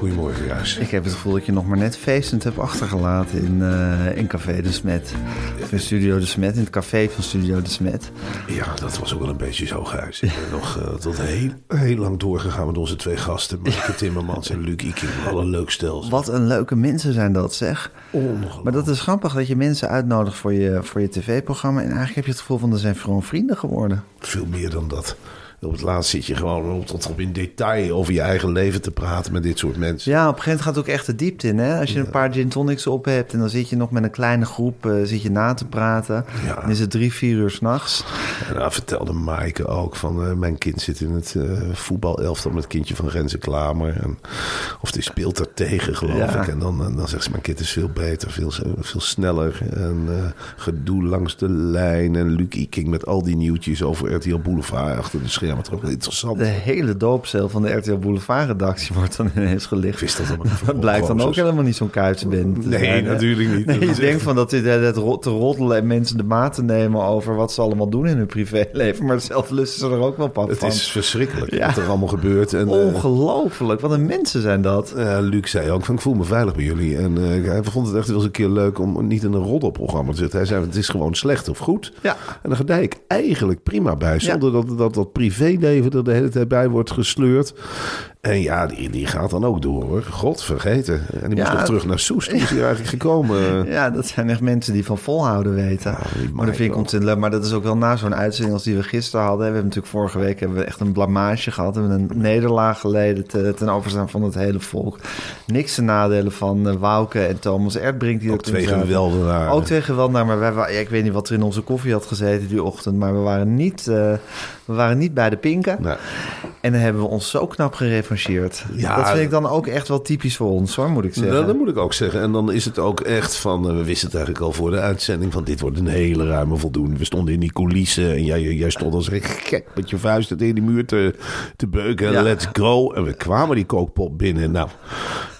Goedemorgen, juist. Ik heb het gevoel dat je nog maar net feestend hebt achtergelaten in, eh, in Café de Smet. Of in Studio de Smet, in het café van Studio de Smet. Ja, dat was ook wel een beetje zo, Gijs. Ik ben nog eh, tot heel, heel lang doorgegaan met onze twee gasten. Maaike Timmermans en Luc Iking. Alle leuk stels. Wat een leuke mensen zijn dat, zeg. Ongelooflijk. Maar dat is grappig dat je mensen uitnodigt voor je, voor je tv-programma. En eigenlijk heb je het gevoel van, er zijn gewoon vrienden geworden. Veel meer dan dat. Op het laatst zit je gewoon tot op in detail over je eigen leven te praten met dit soort mensen. Ja, op een gegeven moment gaat het ook echt de diepte in. Hè? Als je een paar gin tonics op hebt en dan zit je nog met een kleine groep eh, zit je na te praten. Ja. Dan is het drie, vier uur s'nachts. En daar vertelde Maaike ook van... eh, mijn kind zit in het eh voetbalelftal met het kindje van Renze Klamer. En, of die speelt er tegen, geloof Ja. ik. En dan, dan zegt ze, mijn kind is veel beter, veel, veel sneller. En gedoe langs de lijn. En Luc Iking met al die nieuwtjes over RTL Boulevard achter de schermen. Het wel interessant. De hele doopcel van de RTL Boulevard-redactie wordt dan ineens gelicht. Wist dat. Dat blijkt dan ook helemaal niet zo'n kuitse bent. Nee, natuurlijk niet. Nee, je denkt echt- van dat dit het te roddelen en mensen de maat te nemen over wat ze allemaal doen in hun privéleven. Maar zelf lusten ze er ook wel pap Het van. is verschrikkelijk Ja. wat er allemaal gebeurt. En, eh, Ongelooflijk, wat een mensen zijn dat. Eh, Luc zei ook van ik voel me veilig bij jullie. En eh, hij vond het echt wel eens een keer leuk om niet in een roddelprogramma te zitten. Hij zei het is gewoon slecht of goed. Ja. En dan ga ik eigenlijk prima bij. Zonder dat, dat dat privéleven er de hele tijd bij wordt gesleurd. En ja, die, die gaat dan ook door hoor. God vergeten. En die moest nog terug naar Soest. Hoe is hij eigenlijk gekomen? Ja, dat zijn echt mensen die van volhouden weten. die maar dat vind ik ontzettend leuk. Maar dat is ook wel na zo'n uitzending als die we gisteren hadden. We hebben natuurlijk vorige week hebben we echt een blamage gehad. We hebben een nederlaag geleden te- ten overstaan van het hele volk. Niks te nadelen van eh, Wouke en Thomas Erdbrink. Die Ook toen twee zaten. geweldenaren. Ook twee geweldenaren. Maar wij, ja, ik weet niet wat er in onze koffie had gezeten die ochtend. Maar we waren niet, eh, we waren niet bij de pinken. Nou, En dan hebben we ons zo knap Ja. dat vind ik dan ook echt wel typisch voor ons hoor, moet ik zeggen. Nou, dat moet ik ook zeggen. En dan is het ook echt van... eh, we wisten het eigenlijk al voor de uitzending... van dit wordt een hele ruime voldoende. We stonden in die coulissen... en jij, jij stond als gek met je vuisten tegen die muur te, te beuken. Ja. Let's go. En we kwamen die kookpot binnen. Nou,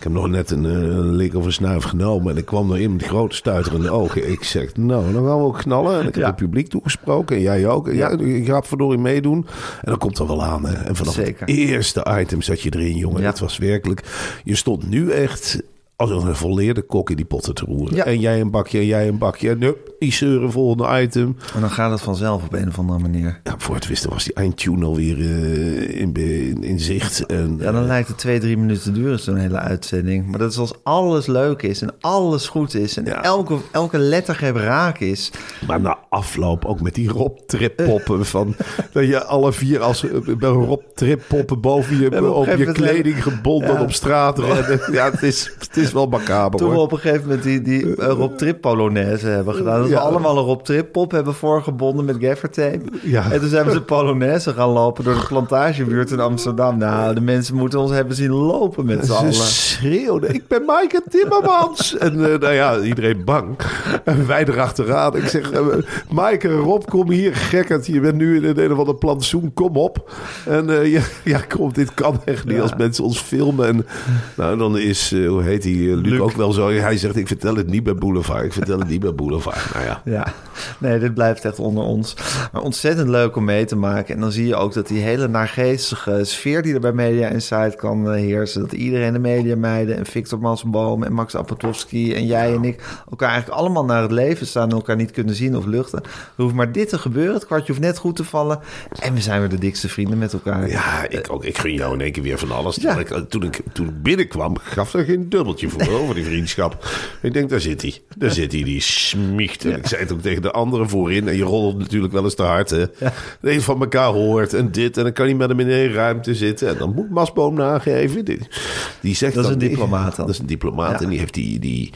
ik heb nog net een, eh, een lik of een snuif genomen... en ik kwam erin met grote stuiterende ogen. Ik zeg, nou, dan gaan we ook knallen. En ik heb Ja. het publiek toegesproken. En jij ook. Ja. je gaat verdorie meedoen. En dan komt er wel aan. Hè. En vanaf Zeker. het eerste item zat je erin, jongen. Het was werkelijk... Je stond nu echt als een volleerde kok in die potten te roeren. Ja. En jij een bakje en jij een bakje. En nup, die zeuren, volgende item. En dan gaat het vanzelf op een of andere manier. Ja, voor het wisten was die eindtune alweer eh, in, in, in zicht. En, Ja, dan lijkt het twee, drie minuten te duren, zo'n hele uitzending. Maar dat is als alles leuk is en alles goed is... en Ja. elke, elke lettergreep raak is. Maar na afloop ook met die Rob Trip-poppen. van, dat je alle vier als eh, bij Rob Trip-poppen boven je, op je kleding gebonden Ja. op straat rennen. Ja, het is, het is wel macaber Toen we op een gegeven moment die, die eh, Rob Trip Polonaise hebben gedaan. Dat we Ja. allemaal een Rob Trip pop hebben voorgebonden met gaffertape. Ja. En toen zijn we de Polonaise gaan lopen door de plantagebuurt in Amsterdam. Nou, de mensen moeten ons hebben zien lopen met z'n allen. Ze schreeuwden, ik ben Maaike Timmermans. en eh, nou ja, iedereen bang. En wij erachteraan. Ik zeg, uh, Maaike, Rob, kom hier, gekkerd. Je bent nu in een een of ander plantsoen, kom op. En ja, ja, kom, dit kan echt niet Ja. als mensen ons filmen. En nou, dan is, hoe heet die, die eh, Luc, Luc. ook wel zo. Hij zegt, ik vertel het niet bij Boulevard. Ik vertel het niet bij Boulevard. Nou ja. Ja, nee, dit blijft echt onder ons. Maar ontzettend leuk om mee te maken. En dan zie je ook dat die hele naargeestige sfeer die er bij Media Insight kan eh, heersen. Dat iedereen de media meiden en Victor Massenboom en Max Apatowski en jij en ik elkaar eigenlijk allemaal naar het leven staan en elkaar niet kunnen zien of luchten. Er hoeft maar dit te gebeuren. Het kwartje hoeft net goed te vallen. En we zijn weer de dikste vrienden met elkaar. Ja, ik ook. Ik gun jou in één keer weer van alles. Ja. Terwijl Ik, toen, ik, toen ik binnenkwam, gaf er geen dubbeltje voor over die vriendschap. Ik denk, daar zit hij. Daar zit hij, die smicht. En ik zei het ook tegen de anderen voorin. En je rolt natuurlijk wel eens te hard, hè. Van elkaar hoort en dit. En dan kan hij met hem in één ruimte zitten. En dan moet Masboom nageven. Die, die zegt Dat is een diplomaat dan. Dat is een diplomaat. En die heeft die, die,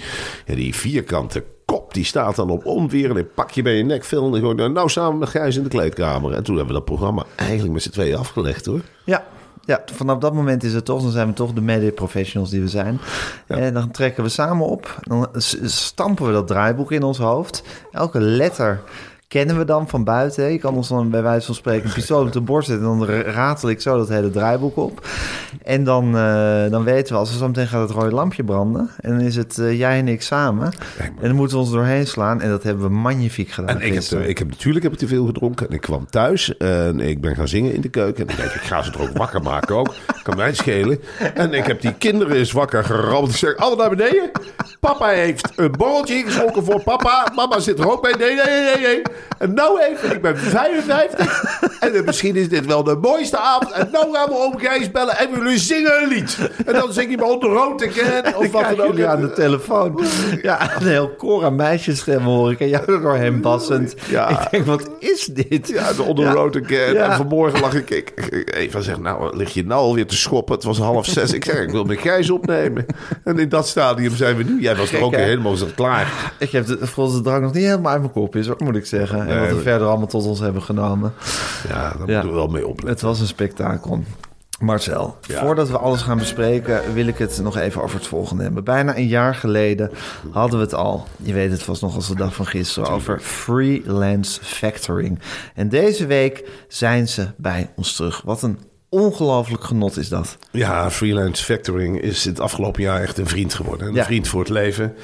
ja, die vierkante kop. Die staat dan op onweer. En een pakje bij je nek. Veel. En gewoon, nou, samen met Gijs in de kleedkamer. En toen hebben we dat programma eigenlijk met z'n tweeën afgelegd, hoor. Ja, ja, vanaf dat moment is het toch, dan zijn we toch de media professionals die we zijn. En dan trekken we samen op, dan stampen we dat draaiboek in ons hoofd. Elke letter kennen we dan van buiten. Je kan ons dan bij wijze van spreken een pistool op de borst zetten... en dan ra- ratel ik zo dat hele draaiboek op. En dan, eh, dan weten we, als we zo meteen gaat het rode lampje branden... en dan is het eh, jij en ik samen. En dan moeten we ons doorheen slaan. En dat hebben we magnifiek gedaan En ik heb, ik heb natuurlijk heb ik te veel gedronken. En ik kwam thuis en ik ben gaan zingen in de keuken. En ik denk, ik ga ze er ook wakker maken ook. Kan mij schelen. En ik heb die kinderen eens wakker gerammeld. Ik zeg, alle naar beneden. Papa heeft een borreltje ingeschonken voor papa. Mama zit er ook bij. Nee, nee, nee, nee. En nou even, ik ben 55. En eh, misschien is dit wel de mooiste avond. En nou gaan we oom Gijs bellen en we willen zingen een lied. En dan zing je me onder rood again. Of wat dan ook. jullie aan de telefoon. Ja, een heel koor aan meisjesstemmen hoor ik. En jou er doorheen bassend. Ja. Ik denk, wat is dit? Ja, de onder Ja. road again. Ja. En vanmorgen lag ik, ik, ik- Eva zegt, nou, lig je nou alweer te schoppen? Het was half zes. Ik zeg, ik wil mijn Gijs opnemen. En in dat stadium zijn we nu. Jij was er ook helemaal zo klaar. Ik heb de, volgens de drank nog niet helemaal uit mijn kop is, moet ik zeggen. En wat we verder allemaal tot ons hebben genomen. Ja, daar moeten we wel mee opletten. Het was een spektakel. Marcel, Ja. voordat we alles gaan bespreken, wil ik het nog even over het volgende hebben. Bijna een jaar geleden hadden we het al, je weet het vast nog als de dag van gisteren, over freelance factoring. En deze week zijn ze bij ons terug. Wat een ongelooflijk genot is dat. Ja, freelance factoring is het afgelopen jaar echt een vriend geworden. Een Ja. vriend voor het leven.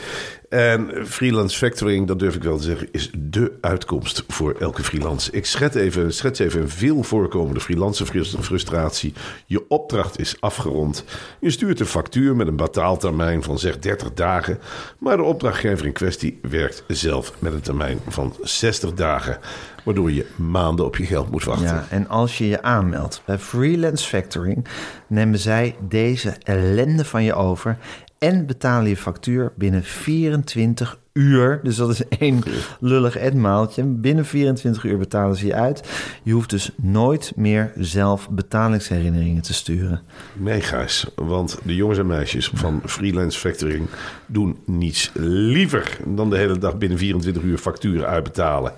En freelance factoring, dat durf ik wel te zeggen, is dé uitkomst voor elke freelance. Ik schets even, schets even een veel voorkomende freelance frus- frustratie. Je opdracht is afgerond. Je stuurt een factuur met een betaaltermijn van zeg 30 dagen. Maar de opdrachtgever in kwestie werkt zelf met een termijn van 60 dagen. Waardoor je maanden op je geld moet wachten. Ja, en als je je aanmeldt bij Freelance Factoring, nemen zij deze ellende van je over en betalen je factuur binnen 24 uur. Dus dat is één lullig etmaaltje. Binnen 24 uur betalen ze je uit. Je hoeft dus nooit meer zelf betalingsherinneringen te sturen. Nee, Gijs, want de jongens en meisjes van Freelance Factoring doen niets liever dan de hele dag binnen 24 uur facturen uitbetalen.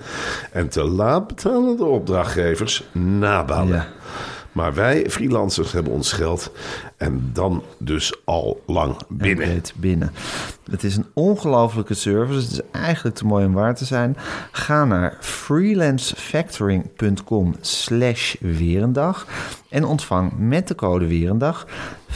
En te laat betalen de opdrachtgevers nabalen. Ja. Maar wij freelancers hebben ons geld en dan dus al lang binnen. En weet binnen. Het is een ongelofelijke service. Het is eigenlijk te mooi om waar te zijn. Ga naar freelancefactoring.com slash weerendag en ontvang met de code weerendag 50%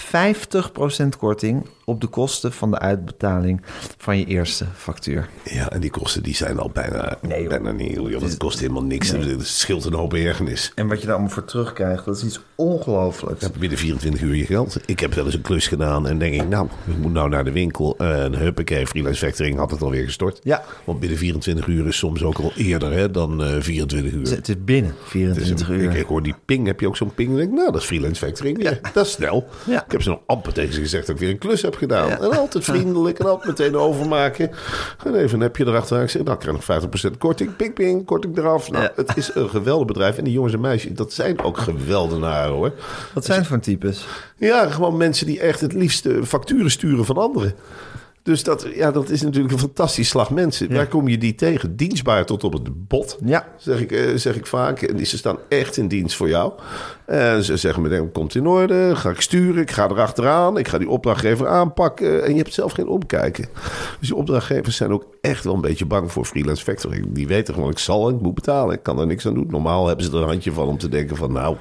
korting op de kosten van de uitbetaling van je eerste factuur. Ja, en die kosten die zijn al bijna, Nee, bijna niet. Joh, dat kost helemaal niks. Het scheelt een hoop ergernis. En wat je daar allemaal voor terugkrijgt, dat is iets ongelooflijks. Je hebt binnen 24 uur je geld. Ik heb wel eens een klus gedaan en denk ik, nou, ik moet nou naar de winkel. En huppakee, freelance factoring had het alweer gestort. Ja. Want binnen 24 uur is soms ook al eerder hè, dan eh 24 uur. Het is binnen Het is 24 een- uur. Ik, ik hoor die ping, heb je ook zo'n ping? Ik denk, nou, dat is freelance factoring. Ja, dat is snel. Ja. Ik heb ze nog amper tegen ze gezegd dat ik weer een klus heb gedaan. Ja. En altijd vriendelijk en altijd meteen overmaken. En even een appje erachter. Ik zeg, nou, ik krijg nog 50% korting. Ping, ping, korting eraf. Nou, het is een geweldig bedrijf. En die jongens en meisjes, dat zijn ook geweldenaren hoor. Wat zijn het voor types? Ja, gewoon mensen die echt het liefst facturen sturen van anderen. Dus dat, ja, dat is natuurlijk een fantastisch slag mensen. Waar kom je die tegen? Dienstbaar tot op het bot. Ja. Zeg ik, eh, zeg ik vaak. En ze staan echt in dienst voor jou. En ze zeggen meteen, komt in orde, ga ik sturen, ik ga erachteraan, ik ga die opdrachtgever aanpakken. En je hebt zelf geen omkijken. Dus die opdrachtgevers zijn ook echt wel een beetje bang voor freelance factoring. Die weten gewoon, ik zal, ik moet betalen, ik kan er niks aan doen. Normaal hebben ze er een handje van om te denken van, nou,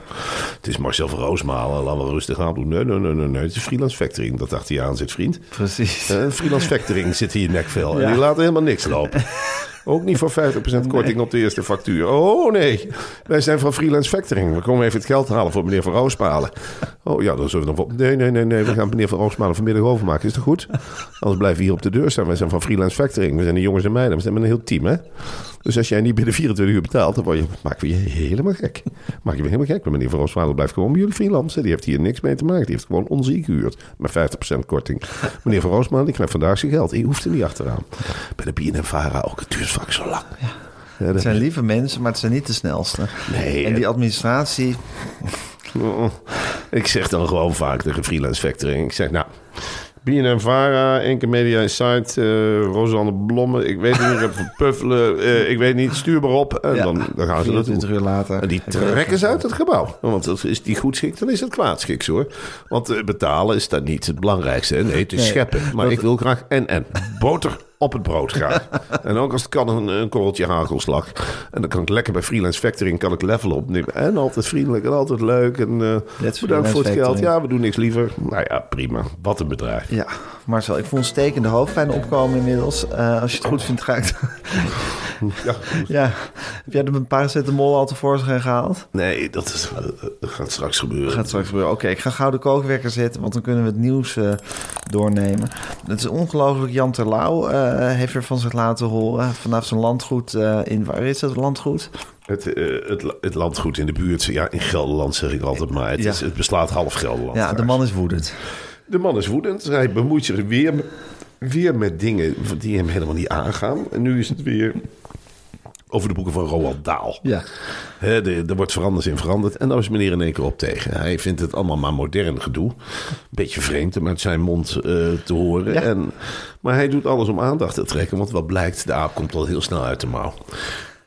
het is Marcel van Roosmalen, laten we rustig aan doen. Nee, nee, nee, nee, nee, het is freelance factoring dat achter je aan zit, vriend. Precies. Uh, freelance factoring zit in je nekvel en die laten helemaal niks lopen. Ook niet voor 50% korting op de eerste factuur. Oh nee, wij zijn van freelance factoring. We komen even het geld halen voor meneer Van Roosmalen. Oh ja, dan zullen we dan... Nee, nee, nee, nee, we gaan meneer Van Roosmalen vanmiddag overmaken. Is dat goed? Anders blijven we hier op de deur staan. Wij zijn van freelance factoring. We zijn de jongens en meiden. We zijn met een heel team, hè? Dus als jij niet binnen 24 uur betaalt, dan word je, maken we je helemaal gek. Maak je me helemaal gek. Maar meneer Van Roosmalen blijft gewoon bij jullie freelancen. Die heeft hier niks mee te maken. Die heeft gewoon onze gehuurd. Met 50% korting. Meneer Van Roosmalen, die krijgt vandaag zijn geld. Je hoeft er niet achteraan. Bij de BNNVARA ook. Het duurt vaak zo lang. Ja. Het zijn lieve mensen, maar het zijn niet de snelste. Nee, En die administratie, Oh, Ik zeg dan gewoon vaak tegen freelance factoring. Ik zeg, nou, BNN Vara, Enke Media Insight, eh Rosanne Blomme. Ik weet niet, ik heb van Puffelen. eh, ik weet niet, stuur maar op. En Ja. dan, dan gaan ze dat 24 doen. uur later. En die trekken ze uit het gebouw. Want als is die goed schikt, dan is het kwaadschiks hoor. Want eh, betalen is dat niet het belangrijkste. hè. Nee, het is Nee. scheppen. Maar ik wil graag en en. Boter op het brood graag. en ook als het kan een, een korreltje hagelslag. En dan kan ik lekker bij freelance factoring kan ik level opnemen. En altijd vriendelijk en altijd leuk. En eh bedankt voor het geld. Ja, we doen niks liever. Nou ja, prima. Wat een bedrijf. Ja, Marcel, ik voel een stekende hoofdpijn opkomen inmiddels. Eh, als je het goed vindt, ga ik... Ja. ja, heb jij er een paracetamol al tevoorschijn gehaald? Nee, dat, is, eh, dat gaat straks gebeuren. Gaat straks gebeuren. Oké, ik ga gauw de kookwekker zetten, want dan kunnen we het nieuws eh, doornemen. Het is ongelooflijk. Jan Terlouw eh heeft er van zich laten horen vanaf zijn landgoed in... Waar is dat landgoed? Het, het, het landgoed in de buurt, ja, in Gelderland zeg ik altijd maar. Het, Ja. is, het beslaat half Gelderland. Ja, de man is woedend. De man is woedend. Hij bemoeit zich weer, weer met dingen die hem helemaal niet aangaan. En nu is het weer over de boeken van Roald Daal. Ja. Hè, de- er wordt veranderd in veranderd. En daar is meneer in één keer op tegen. Hij vindt het allemaal maar modern gedoe. Beetje vreemd om uit zijn mond eh, te horen. Ja. En, maar hij doet alles om aandacht te trekken. Want wat blijkt, de aap komt al heel snel uit de mouw.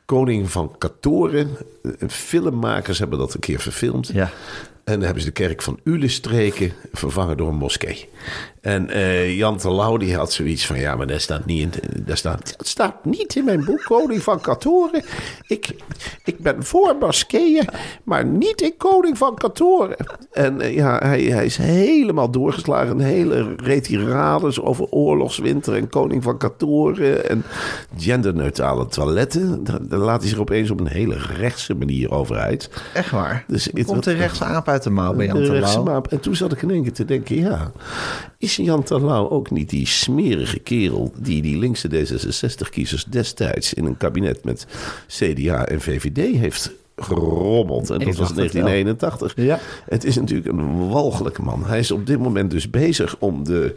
Koning van Katoren. eh, Filmmakers hebben dat een keer verfilmd. Ja. En dan hebben ze de kerk van Ulestreken vervangen door een moskee. En eh, Jan Terlouw die had zoiets van... ja, maar daar staat niet in, daar staat, het staat niet in mijn boek Koning van Katoren. Ik, ik ben voor moskeeën, maar niet in Koning van Katoren. En eh, ja, hij, hij is helemaal doorgeslagen. Een hele retirades over oorlogswinter en Koning van Katoren... en genderneutrale toiletten. Daar, daar laat hij zich opeens op een hele rechtse manier over uit. Echt waar. Dus komt de rechtse aap uit de mouw bij Jan de rechtse Terlouw. maap. En toen zat ik in één keer te denken, ja, is Jan Terlouw ook niet die smerige kerel die die linkse D66-kiezers destijds in een kabinet met CDA en VVD heeft gerommeld. En dat was dacht het wel. 1981. Ja. Het is natuurlijk een walgelijke man. Hij is op dit moment dus bezig om de,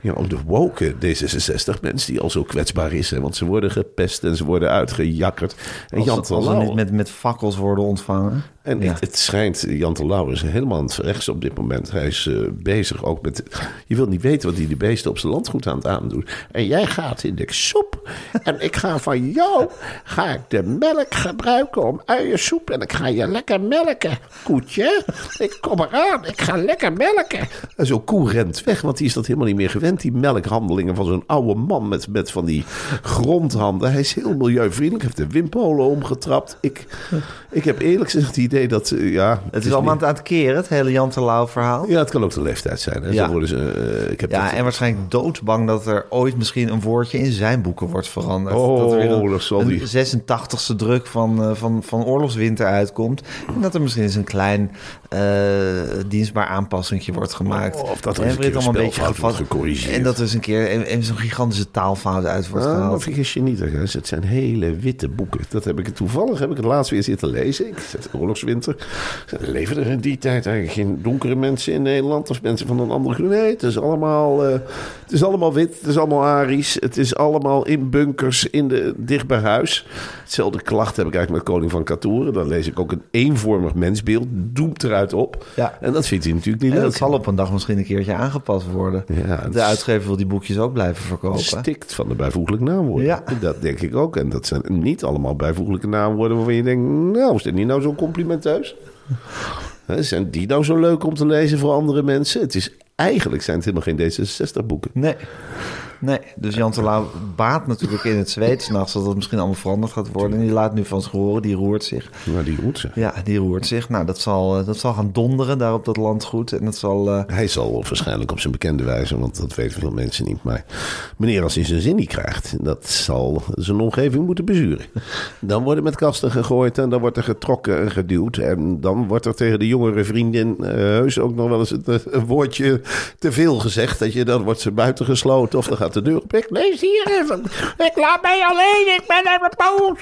ja, om de woke D66 mensen die al zo kwetsbaar is. Hè, want ze worden gepest en ze worden uitgejakkerd. En Jan Als, Terlouw- niet met, met fakkels worden ontvangen. en Ja. het, het schijnt, Jan Terlouw is helemaal aan het rechts op dit moment. Hij is eh, bezig ook met... Je wilt niet weten wat hij de beesten op zijn landgoed aan het aandoen. En jij gaat in de soep. En ik ga van jou ga ik de melk gebruiken om En ik ga je lekker melken, koetje. Ik kom eraan, ik ga lekker melken. En zo'n koe rent weg, want die is dat helemaal niet meer gewend. Die melkhandelingen van zo'n oude man met, met van die grondhanden. Hij is heel milieuvriendelijk, heeft de windmolen omgetrapt. Ik, ik heb eerlijk gezegd het idee dat... eh, ja, Het is allemaal aan het keren, het hele Jan Terlouw verhaal. ja, het kan ook de leeftijd zijn. Hè? Ja. Zo worden ze, eh, ik heb Ja, dat- en waarschijnlijk doodsbang dat er ooit misschien een woordje in zijn boeken wordt veranderd. Oh, dat er weer een, dat zal die- een 86e druk van, eh, van, van oorlogswinter uitkomt. En dat er misschien eens een klein eh, dienstbaar aanpassingje wordt gemaakt. Oh, of dat er En eens een keer een allemaal beetje gevat- gecorrigeerd. En dat er eens een keer een- een zo'n gigantische taalfout uit wordt Ah, gehaald. vergis je niet, het zijn hele witte boeken. Dat heb ik toevallig heb ik het laatst weer zitten lezen. Ik zet oorlogswinter. Leven er in die tijd eigenlijk geen donkere mensen in Nederland of mensen van een andere groep? Nee, het is allemaal, eh, het is allemaal wit, het is allemaal Arisch, het is allemaal in bunkers in de, dicht bij huis. Hetzelfde klacht heb ik eigenlijk met Koning van Dan lees ik ook een eenvormig mensbeeld, doemt eruit op. Ja. En dat vindt hij natuurlijk niet En leuk. dat zal op een dag misschien een keertje aangepast worden. Ja, de uitgever wil die boekjes ook blijven verkopen. stikt van de bijvoeglijke naamwoorden. Ja. Dat denk ik ook. En dat zijn niet allemaal bijvoeglijke naamwoorden waarvan je denkt, nou, is dit niet nou zo complimenteus? Zijn die nou zo leuk om te lezen voor andere mensen? Het is, eigenlijk zijn het helemaal geen D66-boeken. Nee. Nee, dus Jan Terlouw baat natuurlijk in het zweet s'nachts... dat het misschien allemaal veranderd gaat worden. En die laat nu van zich horen, die roert zich. Maar die roet ze. Ja, die roert zich. Nou, dat zal, eh, dat zal gaan donderen daar op dat landgoed. En dat zal... eh, Hij zal waarschijnlijk op zijn bekende wijze, want dat weten veel mensen niet. Maar meneer, als hij zijn zin niet krijgt, dat zal zijn omgeving moeten bezuren. Dan wordt er met kasten gegooid en dan wordt er getrokken en geduwd. En dan wordt er tegen de jongere vriendin eh, heus ook nog wel eens een, een woordje te veel gezegd. Dat je dan wordt ze buiten gesloten of dan gaat de deur op. Ik lees hier even. Ik laat mij alleen, ik ben even boos.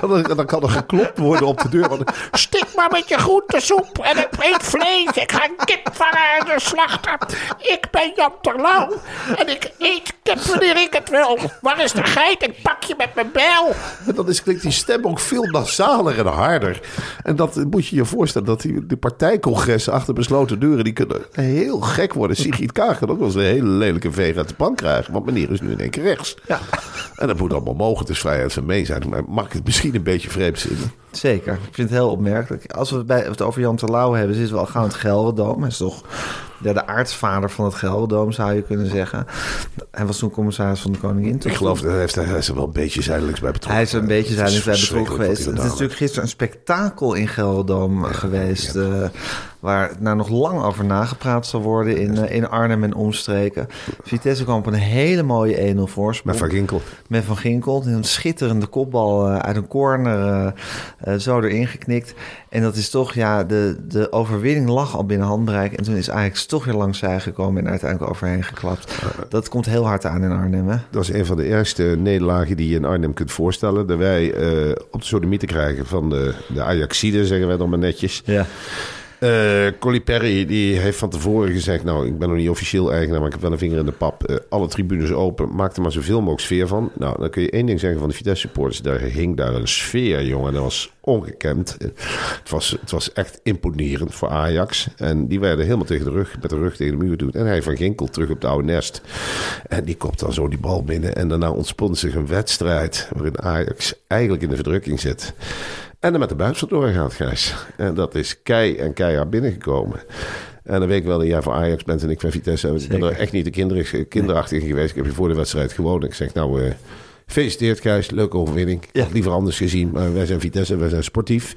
Dan, dan kan er geklopt worden op de deur. Stik maar met je groentesoep en ik eet vlees. Ik ga kip vangen de slachter. Ik ben Jan Terlouw en ik eet kip wanneer ik het wil. Waar is de geit? Ik pak je met mijn bijl. En dan is, klinkt die stem ook veel nasaler en harder. En dat moet je je voorstellen, dat die, de partijcongressen achter besloten deuren, die kunnen heel gek worden. Sigrid Kaag kan ook een hele lelijke veeg uit de pan krijgen. Want meneer is nu in één keer rechts. Ja. En dat moet allemaal mogen. Het is vrijheid van mee zijn. Maar mag ik het misschien een beetje vreemd vinden? Zeker. Ik vind het heel opmerkelijk. Als we het, bij, het over Jan Terlouw hebben, zitten we al gauw in het Gelderdoom. Hij is toch ja, de aartsvader van het Gelderdoom, zou je kunnen zeggen. Hij was toen commissaris van de Koningin. Ik geloof dat hij, heeft, hij is er wel een beetje zijdelijks bij betrokken. Hij is er een beetje Het is zijnings bij betrokken geweest. Het is natuurlijk gisteren een spektakel in Gelderdoom geweest. eh, waar nou nog lang over nagepraat zal worden in, eh, in Arnhem en omstreken. Vitesse kwam op een hele mooie 1-0 voorsprong. Met Van Ginkel. Met Van Ginkel. Een schitterende kopbal eh, uit een corner eh, eh, zo erin geknikt. En dat is toch, ja, de, de overwinning lag al binnen handbereik. En toen is Ajax toch weer langs zij gekomen en uiteindelijk overheen geklapt. Dat komt heel hard aan in Arnhem, hè? Dat is een van de ergste nederlagen die je in Arnhem kunt voorstellen. Dat wij eh, op de sodomieten krijgen van de, de Ajaxide, zeggen wij dan maar netjes. Ja. Eh Colly Perry die heeft van tevoren gezegd... nou, ik ben nog niet officieel eigenaar, maar ik heb wel een vinger in de pap. Eh, alle tribunes open, maak er maar zoveel mogelijk sfeer van. Nou, dan kun je één ding zeggen van de Vitesse supporters. Daar hing daar een sfeer, jongen. Dat was ongekend. Het was, het was echt imponerend voor Ajax. En die werden helemaal tegen de rug, met de rug tegen de muur doen. En hij van Ginkel terug op de oude nest. En die kopt dan zo die bal binnen. En daarna ontspant zich een wedstrijd... waarin Ajax eigenlijk in de verdrukking zit... En er met de buis doorgaat, Gijs. En dat is kei en keihard binnengekomen. En dan weet ik wel dat jij voor Ajax bent en ik van Vitesse. En ik ben er echt niet de kinder, kinderachtige geweest. Ik heb je voor de wedstrijd gewoon. Ik zeg nou, eh gefeliciteerd Gijs, leuke overwinning. Had liever anders gezien, maar wij zijn Vitesse, wij zijn sportief.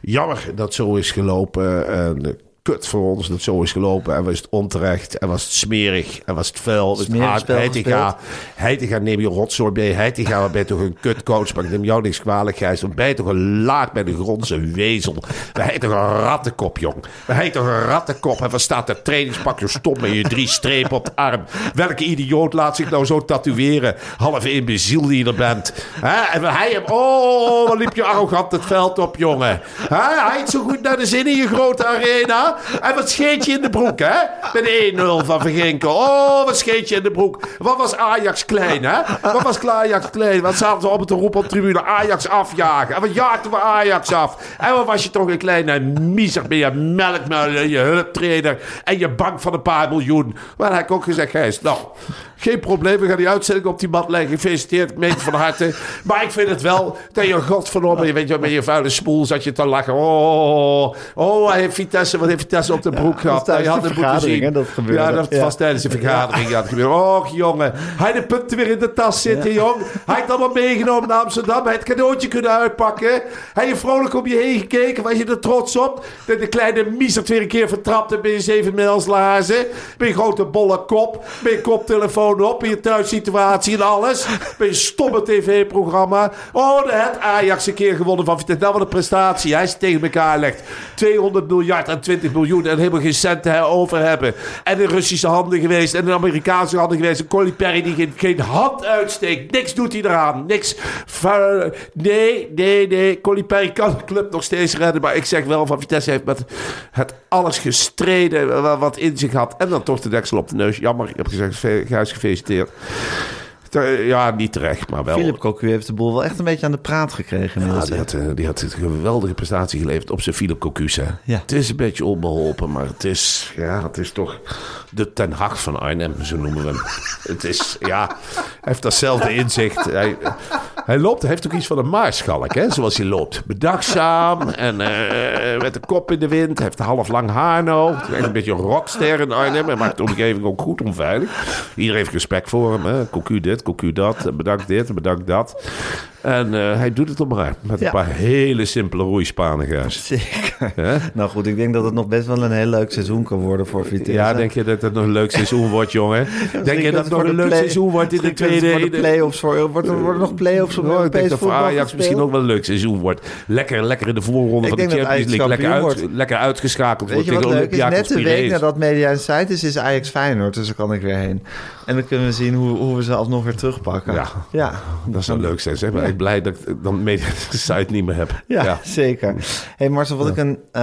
Jammer dat zo is gelopen. En, eh, Kut voor ons dat het zo is gelopen. En was het onterecht. En was het smerig. En was het vuil. Smerig hard. spel Heitinga, Heitinga neem je rotzooi mee. Heitinga, wat ben je toch een kutcoach. Maar ik neem jou niks kwalijk, Gijs. Want ben je toch een laag bij de grondse wezel. We heet toch een rattenkop, jong. We heet toch een rattenkop. En waar staat dat trainingspak zo stom met je drie strepen op de arm. Welke idioot laat zich nou zo tatoeëren? Half imbeziel die je er bent. Hè? En hij hem... Oh, wat liep je arrogant het veld op, jongen. Hij heeft zo goed naar de zin in je grote arena. En wat scheet je in de broek, hè? Met 1-0 van Verginkel. Oh, wat scheet je in de broek. Wat was Ajax klein, hè? Wat was Ajax klein? Wat zaten we op het roep op tribune? Ajax afjagen. En wat jaagden we Ajax af? En wat was je toch een kleine miezer met je melkmuil en je hulptrainer en je bank van een paar miljoen. Maar heb ik ook gezegd, Gijs, nou, geen probleem. We gaan die uitzending op die mat leggen. Gefeliciteerd, meen van harte. Maar ik vind het wel dat je godverdomme, je weet je, met je vuile spoel zat je te lachen. Oh, oh, heeft Vitesse, wat heeft Vitesse op de broek gehad. tijdens Hij had de vergadering, hè, dat gebeurde. Ja, dat Ja. was tijdens de vergadering. Ja, dat gebeurde. Och, jongen. Hij de punten weer in de tas zitten, jong. Hij heeft allemaal meegenomen naar Amsterdam. Hij het cadeautje kunnen uitpakken. Hij heeft vrolijk om je heen gekeken. Was je er trots op? Dat de kleine miezert weer een keer vertrapt en ben je zeven mijls lazen. Ben je grote bolle kop. Ben je koptelefoon op. In je thuissituatie en alles. Ben je stomme tv-programma. Oh, de het Ajax een keer gewonnen van Vitesse. Dat wat een prestatie. Hij is tegen elkaar legt. 200 miljard en 20 miljoen. En helemaal geen centen over hebben. En in Russische handen geweest. En in Amerikaanse handen geweest. En Colly Perry die geen, geen hand uitsteekt. Niks doet hij eraan. Niks. Nee, nee, nee. Colly Perry kan de club nog steeds redden. Maar ik zeg wel van Vitesse heeft met het alles gestreden. wa- Wat in zich had. En dan toch de deksel op de neus. Jammer. Ik heb gezegd, Gijs gefeliciteerd. Ja, niet terecht, maar wel. Philip Cocu heeft de boel wel echt een beetje aan de praat gekregen. Ja, die, had, eh, die had een geweldige prestatie geleverd op zijn Philip Cocu's. hè. Ja. Het is een beetje onbeholpen, maar het is, ja, het is toch de Ten Hag van Arnhem, zo noemen we hem. het is, ja, hij heeft datzelfde inzicht. Hij, loopt, hij heeft ook iets van een maarschalk, hè? zoals hij loopt. Bedachtzaam en eh, met de kop in de wind. Hij heeft half lang haar. Hij is een beetje een rockster in Arnhem. Hij maakt de omgeving ook goed onveilig. Iedereen heeft respect voor hem. Hè? Cocu dit, cocu dat. Bedankt dit, bedankt dat. En eh, hij doet het op maar met Ja. een paar hele simpele roeispanigers. Zeker. Hè? Nou goed, ik denk dat het nog best wel een heel leuk seizoen kan worden voor Vitesse. Ja, denk je dat het nog een leuk seizoen wordt, jongen? Denk je dat het nog een leuk seizoen wordt in de tweede... Voor de play-offs. Voor, wordt er worden nog play-offs op Oh, ik denk Europees dat voor voetbal Ajax gespeeld? misschien ook wel een leuk seizoen wordt. Lekker, lekker in de voorronde Ik van de Champions League. Lekker, uit, lekker uitgeschakeld Weet wordt je wat tegen leuk is? Olympiakos Net een week nadat Media Insight is, is Ajax Feyenoord. Dus daar kan ik weer heen. En dan kunnen we zien hoe, hoe we ze alsnog weer terugpakken. Ja. ja. Dat zou leuk zijn. Zeg maar. Blij dat ik dan media site niet meer heb. Ja, zeker. hey Marcel, wat ik een eh,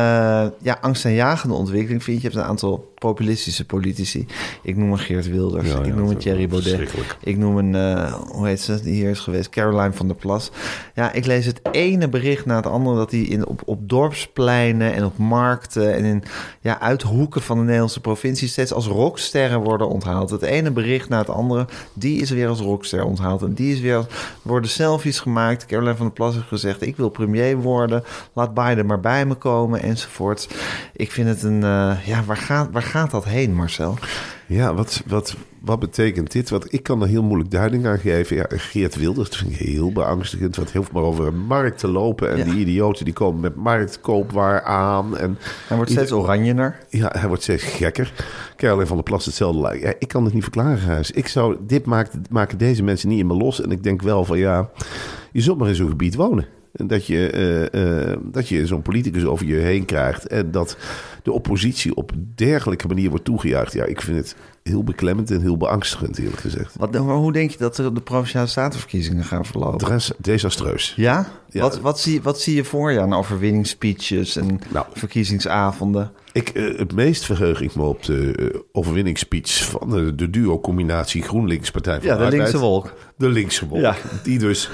ja, angstaanjagende ontwikkeling vind... je hebt een aantal populistische politici. Ik noem een Geert Wilders. Ik noem een Thierry Baudet. verschrikkelijk. Ik noem een, eh, hoe heet ze, die hier is geweest? Caroline van der Plas. Ja, ik lees het ene bericht na het andere... dat die in, op, op dorpspleinen en op markten... en in ja, uithoeken van de Nederlandse provincie... steeds als rocksterren worden onthaald. Het ene bericht na het andere, die is weer als rockster onthaald. En die is weer... als- worden selfies gemaakt. Caroline van der Plas heeft gezegd... ik wil premier worden, laat Biden maar bij me komen, enzovoort. Ik vind het een... eh, ja, waar gaat, waar gaat dat heen, Marcel? Ja, wat, wat, wat betekent dit? Wat, ik kan er heel moeilijk duiding aan geven. Ja, Geert Wilders, dat vind ik heel beangstigend. Want hij hoeft maar over een markt te lopen. En Ja. die idioten die komen met marktkoopwaar aan. En Hij wordt steeds oranjener. Ja, hij wordt steeds gekker. Caroline van der Plas hetzelfde. lijkt. Ja, ik kan het niet verklaren, Gijs. Ik zou, dit maakt, maken deze mensen niet in me los. En ik denk wel van ja, je zult maar in zo'n gebied wonen. Dat je, eh, eh, dat je zo'n politicus over je heen krijgt. En dat de oppositie op dergelijke manier wordt toegejuicht. Ja, ik vind het heel beklemmend en heel beangstigend, eerlijk gezegd. Wat, maar hoe denk je dat de provinciale statenverkiezingen gaan verlopen? Dres- Desastreus. Ja? Ja. Wat, wat, zie, wat zie je voor je aan overwinningsspeeches en Nou. verkiezingsavonden? Ik, eh, het meest verheug ik me op de overwinningsspeech van de, de duo-combinatie GroenLinks-Partij van Ja, de Arbeid. linkse wolk. De linkse wolk. Ja. Die dus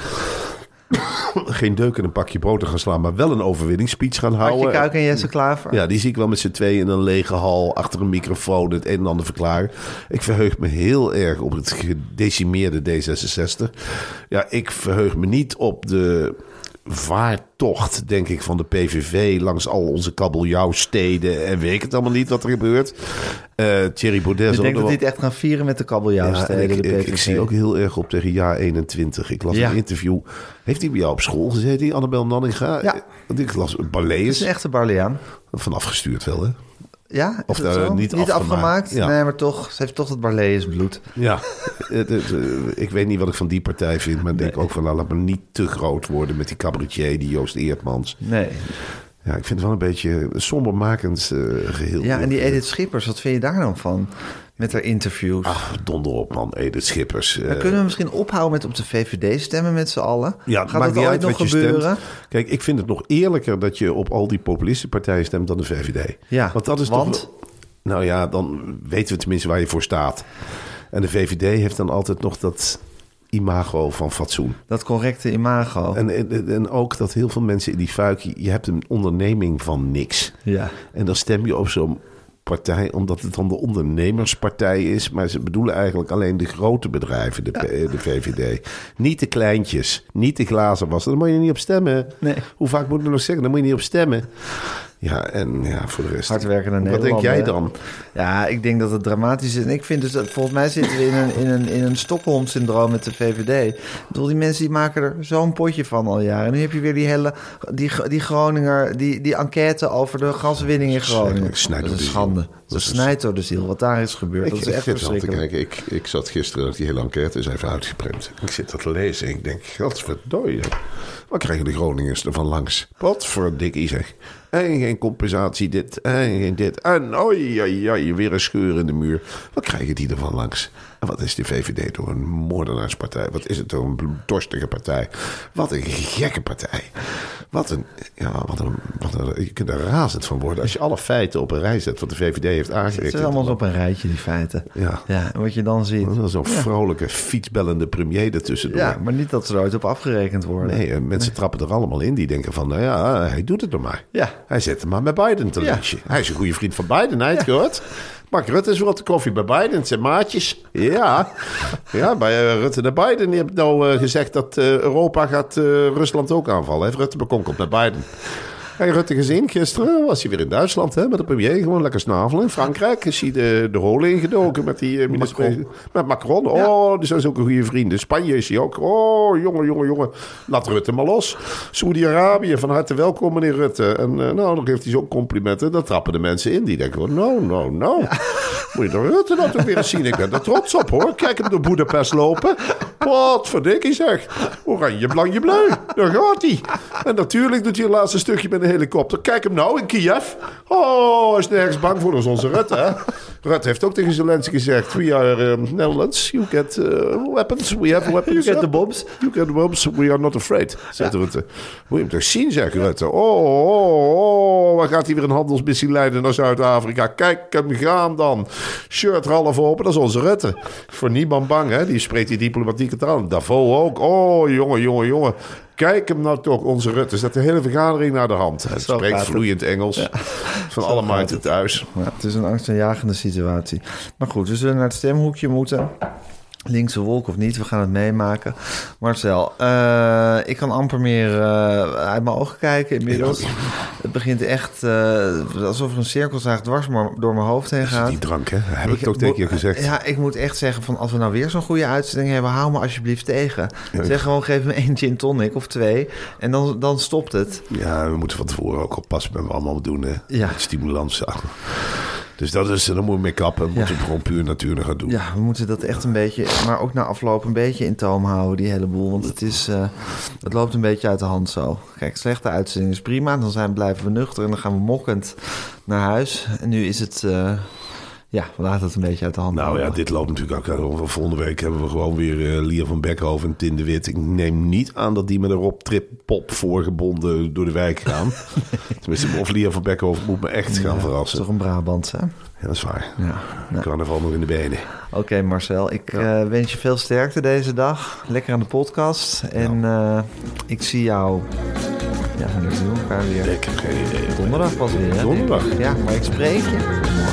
geen deuk in een pakje brood gaan slaan, maar wel een overwinningsspeech gaan Hartje houden. Kuik en Jesse Klaver? Ja, die zie ik wel met z'n tweeën in een lege hal achter een microfoon het een en ander verklaren. Ik verheug me heel erg op het gedecimeerde D66. Ja, ik verheug me niet op de vaartocht, denk ik, van de PVV langs al onze kabeljauwsteden en weet ik het allemaal niet wat er gebeurt. Eh Thierry Baudet Ik denk dat het echt gaan vieren met de ja, kabeljauwsteden, en ik, de ik, zie ook heel erg op tegen jaar 21. Ik las Ja. een interview. Heeft hij bij jou op school gezeten, die Annabel Nanninga? Ja. Ik las Het Barlees. is een echte Barleaan. Van afgestuurd wel, hè? Ja, is Of, eh, niet afgemaakt? Ja. Nee, maar toch, ze heeft toch het Barlees bloed. Ja. Eh, ik weet niet wat ik van die partij vind. Maar ik denk ook van, nou, laat me niet te groot worden met die cabaretier, die Joost Eertmans. Nee. Ja, ik vind het wel een beetje een sombermakend eh, geheel. Ja, en die Edith Schippers, wat vind je daar dan van? Met haar interviews. Ach, donder op, man. Edith Schippers. eh, Dan kunnen we misschien ophouden met op de VVD stemmen met z'n allen? Ja, Gaat maakt dat niet ooit uit nog wat je gebeuren? stemt. Kijk, ik vind het nog eerlijker dat je op al die populistische partijen stemt dan de VVD. Ja, want dat is want? toch. Nou ja, dan weten we tenminste waar je voor staat. En de VVD heeft dan altijd nog dat imago van fatsoen. Dat correcte imago. En, en, en ook dat heel veel mensen in die fuik, je hebt een onderneming van niks. ja. En dan stem je op zo'n partij omdat het dan de ondernemerspartij is. Maar ze bedoelen eigenlijk alleen de grote bedrijven, de, P- de VVD. Niet de kleintjes, niet de glazenwassen. Daar moet je niet op stemmen. Nee. Hoe vaak moet ik nog zeggen? Daar moet je niet op stemmen. Ja, en ja, voor de rest. Hardwerkende Wat denk jij dan? Ja, ik denk dat het dramatisch is. En ik vind dus, dat volgens mij zitten we in een, in een, in een Stockholm-syndroom met de VVD. Ik bedoel, die mensen die maken er zo'n potje van al jaren. En nu heb je weer die hele, die, die Groninger, die, die enquête over de gaswinning in Groningen. Verschrikkelijk, Dat door is een schande. Dat is- snijdt door de ziel, wat daar is gebeurd. dat is echt wel te verschrikkelijk. kijken. Ik, ik zat gisteren dat die hele enquête is even uitgeprint. Ik zit dat te lezen en ik denk, godverdorie. Wat krijgen de Groningers ervan langs? Wat voor dikkie zeg. En geen compensatie dit, en geen dit. En oei, oei, oei, weer een scheur in de muur. Wat krijgen die ervan langs? En wat is de VVD toch een moordenaarspartij? Wat is het toch een bloeddorstige partij? Wat een gekke partij. Wat een, ja, wat een, wat een, je kunt er razend van worden. Als je alle feiten op een rij zet wat de VVD heeft Het aangericht. is allemaal op een rijtje, die feiten. Ja. ja en wat je dan ziet. Zo'n vrolijke, fietsbellende premier ertussendoor. Ja, maar niet dat ze er ooit op afgerekend worden. Nee, mensen trappen er allemaal in. Die denken van, nou ja, hij doet het nog maar. Ja. Hij zet hem maar met Biden te Ja. lunchen. Hij is een goede vriend van Biden, hij het gehoord. Mark Rutte is wel de koffie bij Biden. Het zijn maatjes. Ja, ja bij eh, Rutte en Biden. Die hebben nou eh, gezegd dat eh, Europa gaat Rusland ook aanvallen. Heeft Rutte bekonkeld met Biden. Je Rutte gezien? Gisteren was hij weer in Duitsland hè, met de premier. Gewoon lekker snavelen. In Frankrijk is hij de, de ingedoken met die uh, minister. Met Macron. Oh, die zijn zulke goede vrienden. Spanje is hij ook. Oh, jongen, jongen, jongen. Laat Rutte maar los. Saudi-Arabië, van harte welkom meneer Rutte. En uh, nou, dan geeft hij zo'n complimenten. Dan trappen de mensen in. Die denken, van, no, no, no. Moet je de Rutte nou toch weer zien. Ik ben er trots op hoor. Kijk hem door Boedapest lopen. Wat verdikkie zeg. Oranje, blanje, bleu. Daar gaat hij. En natuurlijk doet hij het laatste stukje met een helikopter. Kijk hem nou in Kiev. Oh, is nergens bang voor. Dat is onze Rutte, hè? Rutte heeft ook tegen Zelensky gezegd... We are um, Netherlands. You get uh, weapons. We have weapons. You get the bombs. You get the bombs. We are not afraid, zegt Rutte. Moet je hem toch zien, zegt Rutte. Oh, oh, oh. Waar gaat hij weer een handelsmissie leiden naar Zuid-Afrika? Kijk hem gaan dan. Shirt half open, dat is onze Rutte. Voor niemand bang, hè? Die spreekt die diplomatieke taal. Davos ook. Oh, jongen, jongen, jongen. Kijk hem nou toch, onze Rutte. Zet de hele vergadering naar de hand. Hij Zo spreekt het. vloeiend Engels. Van alle markten thuis. Ja, het is een angstaanjagende situatie. Maar goed, we zullen naar het stemhoekje moeten. Linkse wolk of niet, we gaan het meemaken. Marcel, eh, ik kan amper meer eh, uit mijn ogen kijken inmiddels. Het begint echt eh, alsof er een cirkelzaag dwars door mijn hoofd heen gaat. Die drank, hè? Heb ik, toch tegen je gezegd. Ja, ik moet echt zeggen van als we nou weer zo'n goede uitzending hebben, hou me alsjeblieft tegen. Zeg gewoon, geef me één gin tonic of twee en dan, dan stopt het. Ja, we moeten van tevoren ook oppassen met wat we allemaal doen. Hè? Ja. Stimulans. Dus dat is, daar moeten we mee kappen. We moeten Ja. het gewoon puur natuurlijk gaan doen. Ja, we moeten dat echt een beetje, maar ook na afloop een beetje in toom houden, die hele boel. Want het, is, eh, het loopt een beetje uit de hand zo. Kijk, slechte uitzending is prima. Dan zijn, blijven we nuchter en dan gaan we mokkend naar huis. En nu is het, eh, ja, laten het een beetje uit de hand Nou ja, dit loopt natuurlijk ook. Volgende week hebben we gewoon weer eh Lier van Beckhoven en Tin de Wit. Ik neem niet aan dat die met een Rob Trip pop voorgebonden door de wijk gaan. Tenminste, of Lier van Beckhoven moet me echt gaan Dat is verrassen. toch een Brabant, hè? Ja, dat is waar. Ja. Nou, Carnaval nog in de benen. Oké, Marcel. Ik eh, wens je veel sterkte deze dag. Lekker aan de podcast. En eh, ik zie jou... Ja, wanneer zien we elkaar weer? Ik heb geen idee. Donderdag pas weer, hè? Donderdag. Ja, maar ik spreek je.